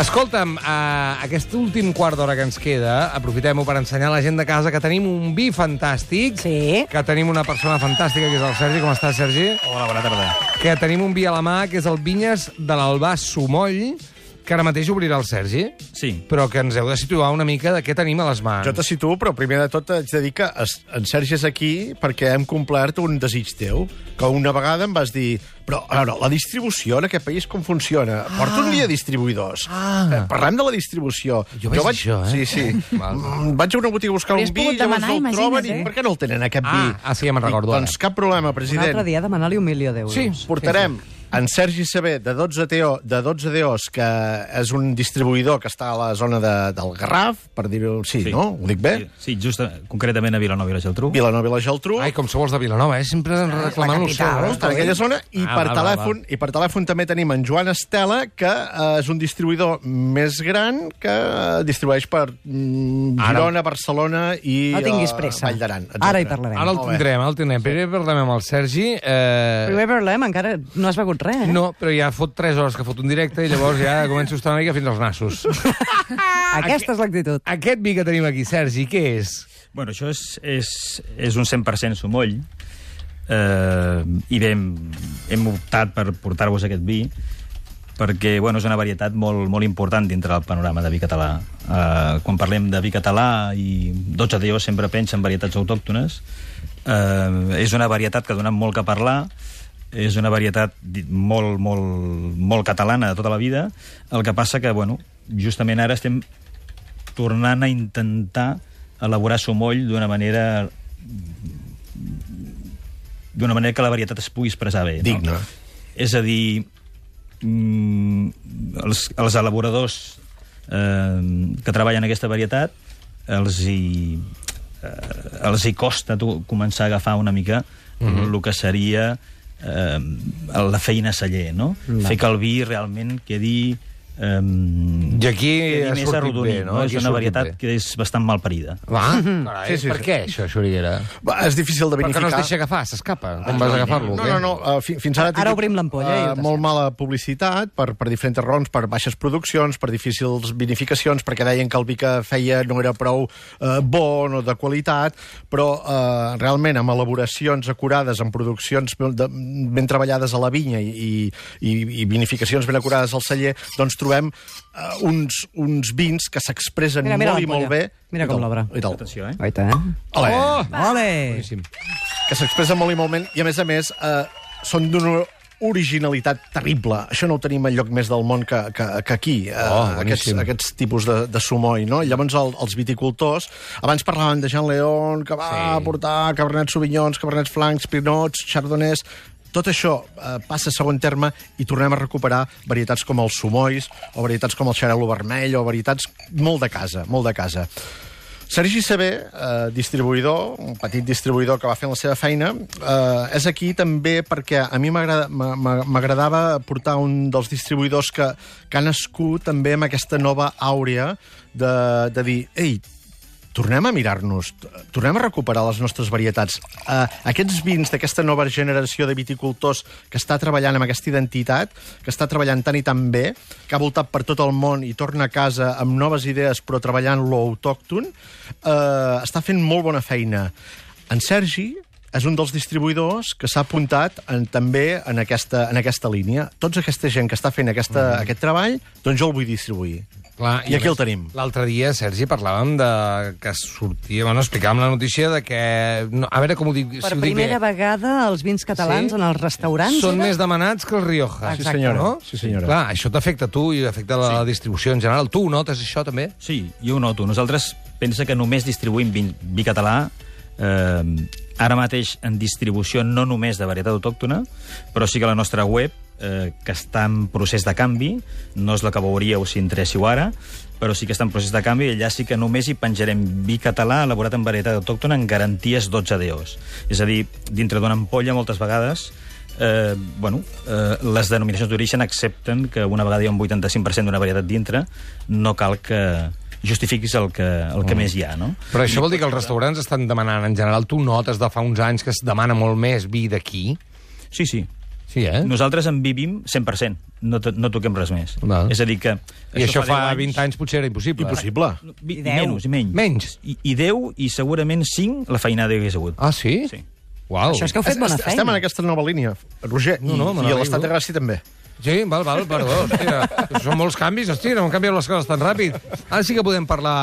Escolta'm, uh, aquest últim quart d'hora que ens queda, aprofitem-ho per ensenyar a la gent de casa que tenim un vi fantàstic, Sí. que tenim una persona fantàstica, que és el Sergi. Com estàs, Sergi? Hola, bona tarda. Que tenim un vi a la mà, que és el Vinyes de l'Albà Sumoll, que ara mateix obrirà el Sergi, Sí. però que ens heu de situar una mica de què tenim a les mans. Jo te situo, però primer de tot haig de dir que es- en Sergi és aquí perquè hem complert un desig teu, que una vegada em vas dir però, a veure, la distribució en aquest país com funciona? Ah. Porta un dia distribuïdors. Ah. Eh, Parlem de la distribució. Jo vaig dir això, eh? Sí, sí. Mm, Vaig a una botiga a buscar Hauries un vi, llavors demanar, no el troben i eh? per què no el tenen, aquest Ah, vi? ah, sí, ja me'n recordo I, doncs cap problema, Un president. altre dia demanar-li un milió d'euros. Sí. Portarem en Sergi Saber, de 12 TO, de 12 DOs, que és un distribuïdor que està a la zona de, del Garraf, per dir-ho... Sí, sí, no? Ho dic bé? Sí, just eh, concretament a Vilanova i la Geltrú. Vilanova i la Geltrú. Ai, com sou els de Vilanova, eh? Sempre reclamant el seu, eh? Està en aquella zona, i, Ah, per val, telèfon, i per telèfon també tenim en Joan Estela, que eh, és un distribuïdor més gran que eh, distribueix per mm, Ara- Girona, Barcelona i No tinguis eh, pressa. Vall d'Aran. Ara hi parlarem. Ara el tindrem, ara el tindrem. Primer parlem amb el Sergi. Eh... Primer parlem, encara no has begut res, eh? No, però ja fot 3 hores que fot un directe i llavors ja començo a estar una mica fins als nassos. Aquesta és l'actitud. Aquest vi que tenim aquí, Sergi, què és? Bueno, això és, és, és un 100% sumoll, eh, i bé, hem, hem optat per portar-vos aquest vi perquè bueno, és una varietat molt, molt important dintre del panorama de vi català. Eh, quan parlem de vi català i 12 DO sempre pensa en varietats autòctones. Eh, és una varietat que ha donat molt que parlar, és una varietat molt, molt, molt catalana de tota la vida. El que passa que, bueno, justament ara estem tornant a intentar elaborar sumoll d'una manera d'una manera que la varietat es pugui expressar bé. Digna. No? És a dir, mm, els, els elaboradors eh, que treballen aquesta varietat els hi, eh, els hi costa tu, començar a agafar una mica mm -hmm. el que seria eh, la feina celler, no? Fer que el vi realment quedi eh, I aquí ha més sortit arrodonit, bé, no? no? Aquí És una sortit varietat bé. que és bastant mal parida. Va, carai, Sí, sí, per sí. què això, Xuriguera? Va, és difícil de Perquè vinificar. no es deixa agafar, s'escapa. Com vas a agafar-lo? No, no, no. Uh, fi, fins ara Ara obrim l'ampolla eh, tastem. molt mala publicitat per, per diferents raons, per baixes produccions, per difícils vinificacions, perquè deien que el vi que feia no era prou eh, bon o de qualitat, però eh, realment amb elaboracions acurades, amb produccions de, ben treballades a la vinya i, i, i vinificacions ben acurades al celler, doncs trobem eh, uns, uns vins que s'expressen Mira, mira molt i molt bé. Mira com tal, l'obre. i tal. Atenció, eh? Oita, eh? Ole. Oh! Ole! Boníssim. que s'expressa molt i molt bé, i a més a més eh, són d'una originalitat terrible. Això no ho tenim en lloc més del món que, que, que aquí, eh, Oh, aquests, boníssim. aquests tipus de, de sumoll, no? Llavors el, els viticultors, abans parlaven de Jean León, que va Sí. sí. portar Cabernets Sauvignons, Cabernets Flancs, Pinots, Chardonnays... Tot això eh, passa a segon terme i tornem a recuperar varietats com els sumolls, o varietats com el xarel·lo vermell, o varietats molt de casa, molt de casa. Sergi Saber, eh, distribuïdor, un petit distribuïdor que va fent la seva feina, eh, és aquí també perquè a mi m'agrada- m'a- m'a- m'agradava portar un dels distribuïdors que, que ha nascut també amb aquesta nova àurea de, de dir, ei, tornem a mirar-nos, tornem a recuperar les nostres varietats. Uh, aquests vins d'aquesta nova generació de viticultors que està treballant amb aquesta identitat, que està treballant tan i tan bé, que ha voltat per tot el món i torna a casa amb noves idees però treballant lo autòcton, uh, està fent molt bona feina. En Sergi és un dels distribuïdors que s'ha apuntat en, també en aquesta, en aquesta línia. Tots aquesta gent que està fent aquesta, mm. aquest treball, doncs jo el vull distribuir. Clar, I aquí el tenim. L'altre dia, Sergi, parlàvem de que sortia... Bueno, explicàvem la notícia de que... No, a veure com ho dic, Per si ho dic primera bé. vegada els vins catalans Sí. en els restaurants... Són era? més demanats que el Rioja. Sí, senyora. No? Sí, senyora. Clar, això t'afecta a tu i afecta la sí. distribució en general. Tu ho notes, això, també? Sí, jo ho noto. Nosaltres pensa que només distribuïm vi, vi català eh, ara mateix en distribució no només de varietat autòctona, però sí que la nostra web, eh, que està en procés de canvi, no és la que veuríeu si entréssiu ara, però sí que està en procés de canvi i allà sí que només hi penjarem vi català elaborat en varietat autòctona en garanties 12 DOs. És a dir, dintre d'una ampolla moltes vegades eh, bueno, eh, les denominacions d'origen accepten que una vegada hi ha un 85% d'una varietat dintre, no cal que justifiquis el que, el que més hi ha, no? Però això vol dir que els restaurants estan demanant, en general, tu notes de fa uns anys que es demana molt més vi d'aquí? Sí, sí. Sí, eh? Nosaltres en vivim 100%, no, to no toquem res més. Val. És a dir que... I això, fa 10 20 anys potser era impossible. Impossible. Vi, I deu. menys, i menys. Menys? I, I 10 i segurament 5 la feinada que hagués hagut. Ah, sí? Sí. Uau. Això és que heu fet bona feina. Estem en aquesta nova línia, Roger, No, no, i, i a l'estat de Gràcia també. Sí, val, val, perdó. Hòstia, són molts canvis, hòstia, no han canviat les coses tan ràpid. Ara sí que podem parlar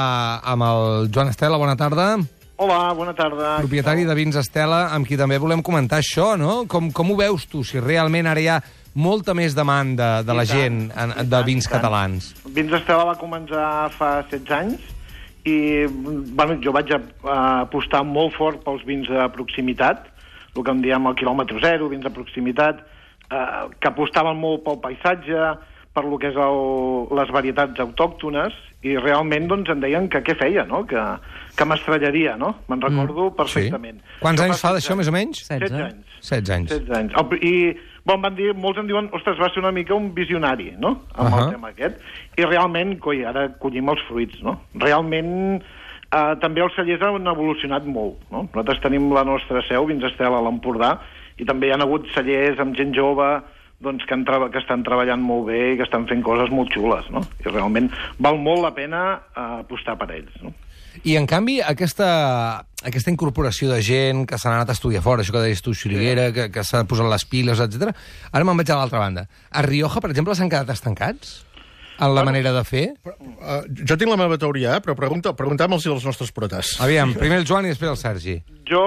amb el Joan Estela, bona tarda, Hola, bona tarda. propietari de Vins Estela, amb qui també volem comentar això, no? Com, com ho veus tu, si realment ara hi ha molta més demanda de la I tant, gent en, de vins tant. catalans? Vins Estela va començar fa 16 anys i bueno, jo vaig apostar molt fort pels vins de proximitat, el que en diem el quilòmetre zero, vins de proximitat, eh, que apostaven molt pel paisatge, per lo que és el, les varietats autòctones, i realment doncs, em deien que què feia, no? que, que m'estranyaria, no? Me'n recordo perfectament. Sí. Quants anys fa 16 d'això, més o menys? 16. 16 anys. 16 anys. 16 anys. El, I bon, van dir, molts em diuen, ostres, va ser una mica un visionari, no?, amb uh. -huh. el tema aquest. I realment, coi, ara collim els fruits, no? Realment, eh, també els cellers han evolucionat molt, no? Nosaltres tenim la nostra seu, Vins Estela, a l'Empordà, i també hi ha hagut cellers amb gent jove doncs, que, han que estan treballant molt bé i que estan fent coses molt xules, no? I realment val molt la pena eh, apostar per ells, no? I, en canvi, aquesta, aquesta incorporació de gent que s'ha anat a estudiar fora, això que deies tu, Xuriguera, que, que s'ha posat les piles, etc. Ara me'n vaig a l'altra banda. A Rioja, per exemple, s'han quedat estancats? En la manera de fer? Uh, jo tinc la meva teoria, eh? però pregunta, preguntem-los als nostres protes. Aviam, primer el Joan i després el Sergi. Jo,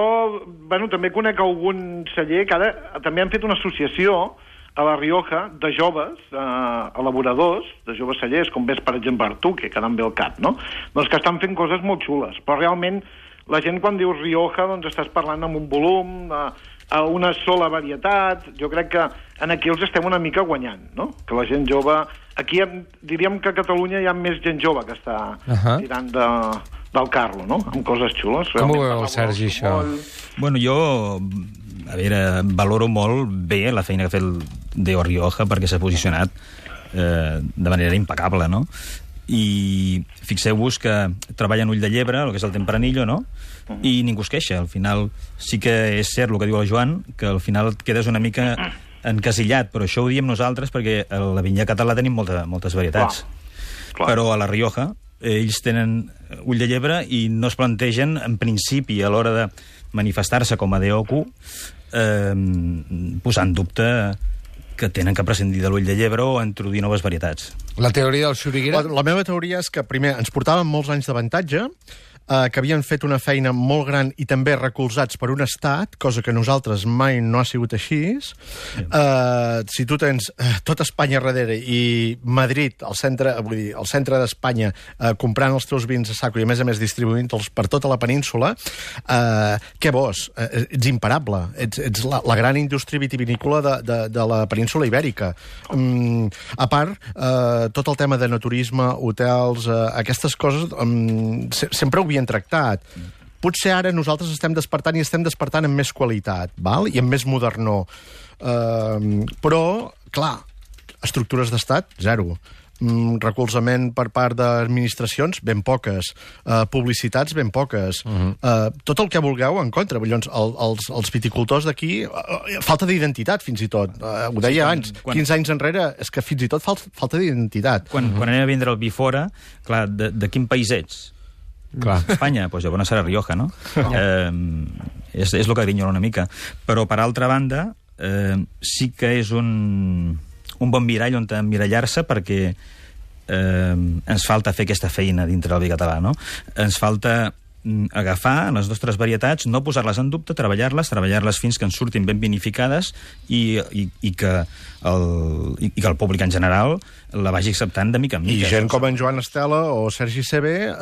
bueno, també conec algun celler que ara també han fet una associació a la Rioja de joves eh, elaboradors, de joves cellers, com ves, per exemple, Artuque, que em ve al cap, no? Doncs que estan fent coses molt xules, però realment la gent quan dius Rioja doncs estàs parlant amb un volum, de, a una sola varietat, jo crec que en aquí els estem una mica guanyant, no? Que la gent jove... Aquí hem- diríem que a Catalunya hi ha més gent jove que està Ahà. tirant de, del carro, no? Amb coses xules. Com ho veu el Sergi, això? molt. Bueno, jo, a veure, valoro molt bé la feina que ha fet el Deo Rioja perquè s'ha posicionat eh, de manera impecable, no? I fixeu-vos que treballa en Ull de Llebre, el que és el Tempranillo, no? I ningú es queixa. Al final sí que és cert el que diu el Joan, que al final et quedes una mica encasillat, però això ho diem nosaltres perquè a la vinya català tenim molta, moltes varietats. Clar. Però a la Rioja ells tenen ull de llebre i no es plantegen, en principi, a l'hora de manifestar-se com a DOQ, eh, posar en dubte que tenen que prescindir de l'ull de llebre o introduir noves varietats. La teoria del Xuriguera... La, la meva teoria és que, primer, ens portaven molts anys d'avantatge, eh, que havien fet una feina molt gran i també recolzats per un estat, cosa que nosaltres mai no ha sigut així. Eh, si tu tens eh, tot Espanya darrere i Madrid, el centre, vull dir, el centre d'Espanya, eh, comprant els teus vins a saco i, a més a més, distribuint-los per tota la península, eh, què vols? Eh, ets imparable. Ets, ets la, la gran indústria vitivinícola de, de, de la península ibèrica. Mm, a part, eh, tot el tema de naturisme, hotels, eh, aquestes coses, se sempre ho havien tractat. Potser ara nosaltres estem despertant i estem despertant amb més qualitat, val? i amb més modernor. Uh, però, clar, estructures d'estat, zero. Mm, recolzament per part d'administracions, ben poques. Uh, publicitats, ben poques. Uh -huh. uh, tot el que vulgueu en contra. Llavors, el, els, els viticultors d'aquí... Uh, falta d'identitat, fins i tot. Uh, ho deia Sí, quan- abans. quan- 15 anys enrere, és que fins i tot fal, falta d'identitat. Quan, quan anem a vendre el vi fora, clar, de, de quin país ets? Clar. Espanya, doncs llavors serà Rioja, no? Eh, és, és el que grinyola una mica. Però, per altra banda, eh, sí que és un, un bon mirall on emmirallar-se perquè eh, ens falta fer aquesta feina dintre del vi català, no? Ens falta mm, agafar les nostres varietats, no posar-les en dubte, treballar-les, treballar-les fins que ens surtin ben vinificades i, i, i, que el, i, i que el públic en general la vagi acceptant de mica en I mica. gent com en Joan Estela o Sergi CB eh,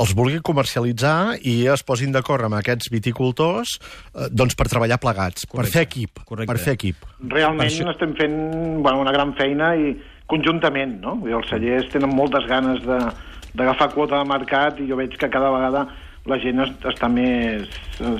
els vulgui comercialitzar i es posin d'acord amb aquests viticultors eh, doncs per treballar plegats, per Correcte. fer equip. Correcte. Per fer equip. Realment Per això- estem fent bueno, una gran feina i conjuntament, no? Els cellers tenen moltes ganes de d'agafar quota de mercat i jo veig que cada vegada la gent es, està més...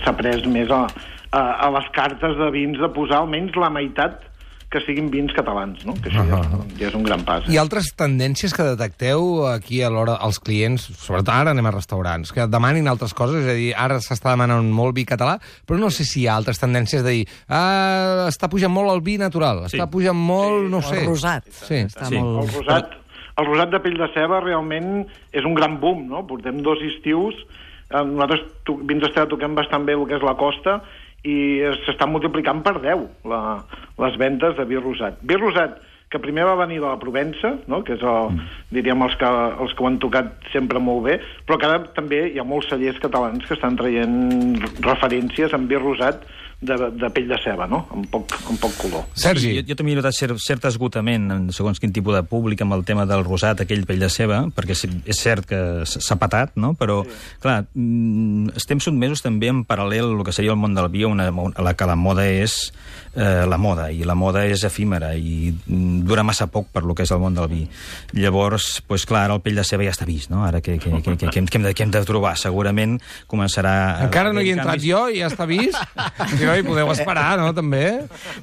s'ha pres més a, a, a les cartes de vins de posar almenys la meitat que siguin vins catalans, no? que això ja, és, ja és un gran pas. Hi ha altres tendències que detecteu aquí a l'hora als clients, sobretot ara anem a restaurants, que demanin altres coses, és a dir, ara s'està demanant molt vi català, però no sé si hi ha altres tendències de dir ah, està pujant molt el vi natural, Sí. està pujant molt, no ho sé. El rosat. Sí. Està Sí. El molt... rosat, el rosat de pell de ceba realment és un gran boom, no? Portem dos estius, eh, nosaltres to, vins Estela toquem bastant bé el que és la costa i es- s'estan multiplicant per 10 la, les ventes de vi rosat. Vi rosat que primer va venir de la Provença, no? que és el, Mm. diríem els que, els que ho han tocat sempre molt bé, però que ara també hi ha molts cellers catalans que estan traient referències en vi rosat de, de pell de ceba, no? amb, poc, amb poc color. Sergi, Jo, jo també he notat cert, cert esgotament en segons quin tipus de públic amb el tema del rosat, aquell pell de ceba, perquè és cert que s'ha patat, no? però, sí. clar, mm, estem sotmesos també en paral·lel el que seria el món del vi, una, la que la moda és eh, la moda, i la moda és efímera, i mm, dura massa poc per lo que és el món del vi. Llavors, pues, clar, ara el pell de ceba ja està vist, no? Ara què, què, què, què, què, hem, de, què hem de trobar? Segurament començarà... encara no hi he entrat canvis. jo i ja està vist? No, hi podeu esperar, no, també?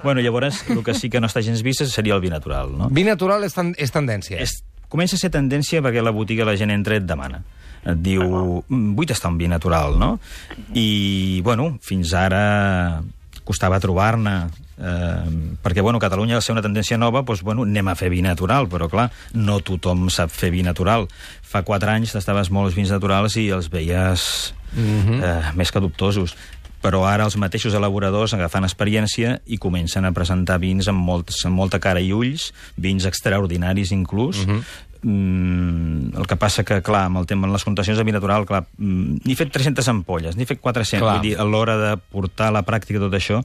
Bueno, llavors, el que sí que no està gens vist seria el vi natural, no? Vi natural és, ten és tendència. És, comença a ser tendència perquè la botiga la gent entra i et demana. Et diu, "Mm, vull tastar un vi natural, no? I, bueno, fins ara costava trobar-ne, eh, perquè, bueno, Catalunya, al ser una tendència nova, doncs, bueno, anem a fer vi natural, però, clar, no tothom sap fer vi natural. Fa quatre anys tastaves molts vins naturals i els veies eh, més que dubtosos però ara els mateixos elaboradors agafant experiència i comencen a presentar vins amb, molts, amb molta cara i ulls, vins extraordinaris inclús. Uh -huh. mm, el que passa que, clar, amb el tema en les connotacions de vi natural, clar, mm, n'he fet 300 ampolles, n'he fet 400, Clar. vull dir, a l'hora de portar a la pràctica tot això,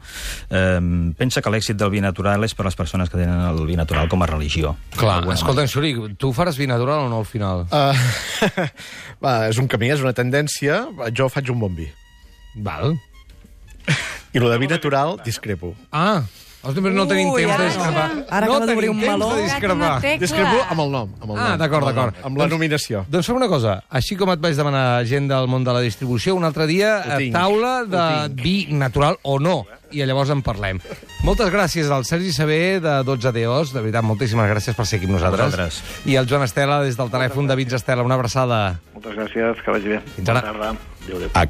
eh, pensa que l'èxit del vi natural és per les persones que tenen el vi natural com a religió. Clar, escolta, Xuri, tu faràs vi natural o no al final? Uh, va, és un camí, és una tendència. Jo faig un bon vi. Val. I lo de vi natural, discrepo. Ah, Ostres, no tenim Ui, temps ara- de discrepar. ara no d'obrir tenim un temps meló. de discrepar. Tecla. Discrepo amb el nom. Amb el Ah, nom, d'acord, amb el nom, d'acord. Amb la Doncs- nominació. Doncs fem una cosa, així com et vaig demanar gent del món de la distribució, un altre dia Ho a tinc, taula ho de tinc. vi natural o no, i llavors en parlem. Moltes gràcies al Sergi Saber de 12 DOs, de veritat, moltíssimes gràcies per ser aquí amb nosaltres. Vosaltres. I al Joan Estela des del telèfon de Vins Estela, una abraçada. Moltes gràcies, que vagi bé. Fins ara. Bona tarda. Adéu, adéu.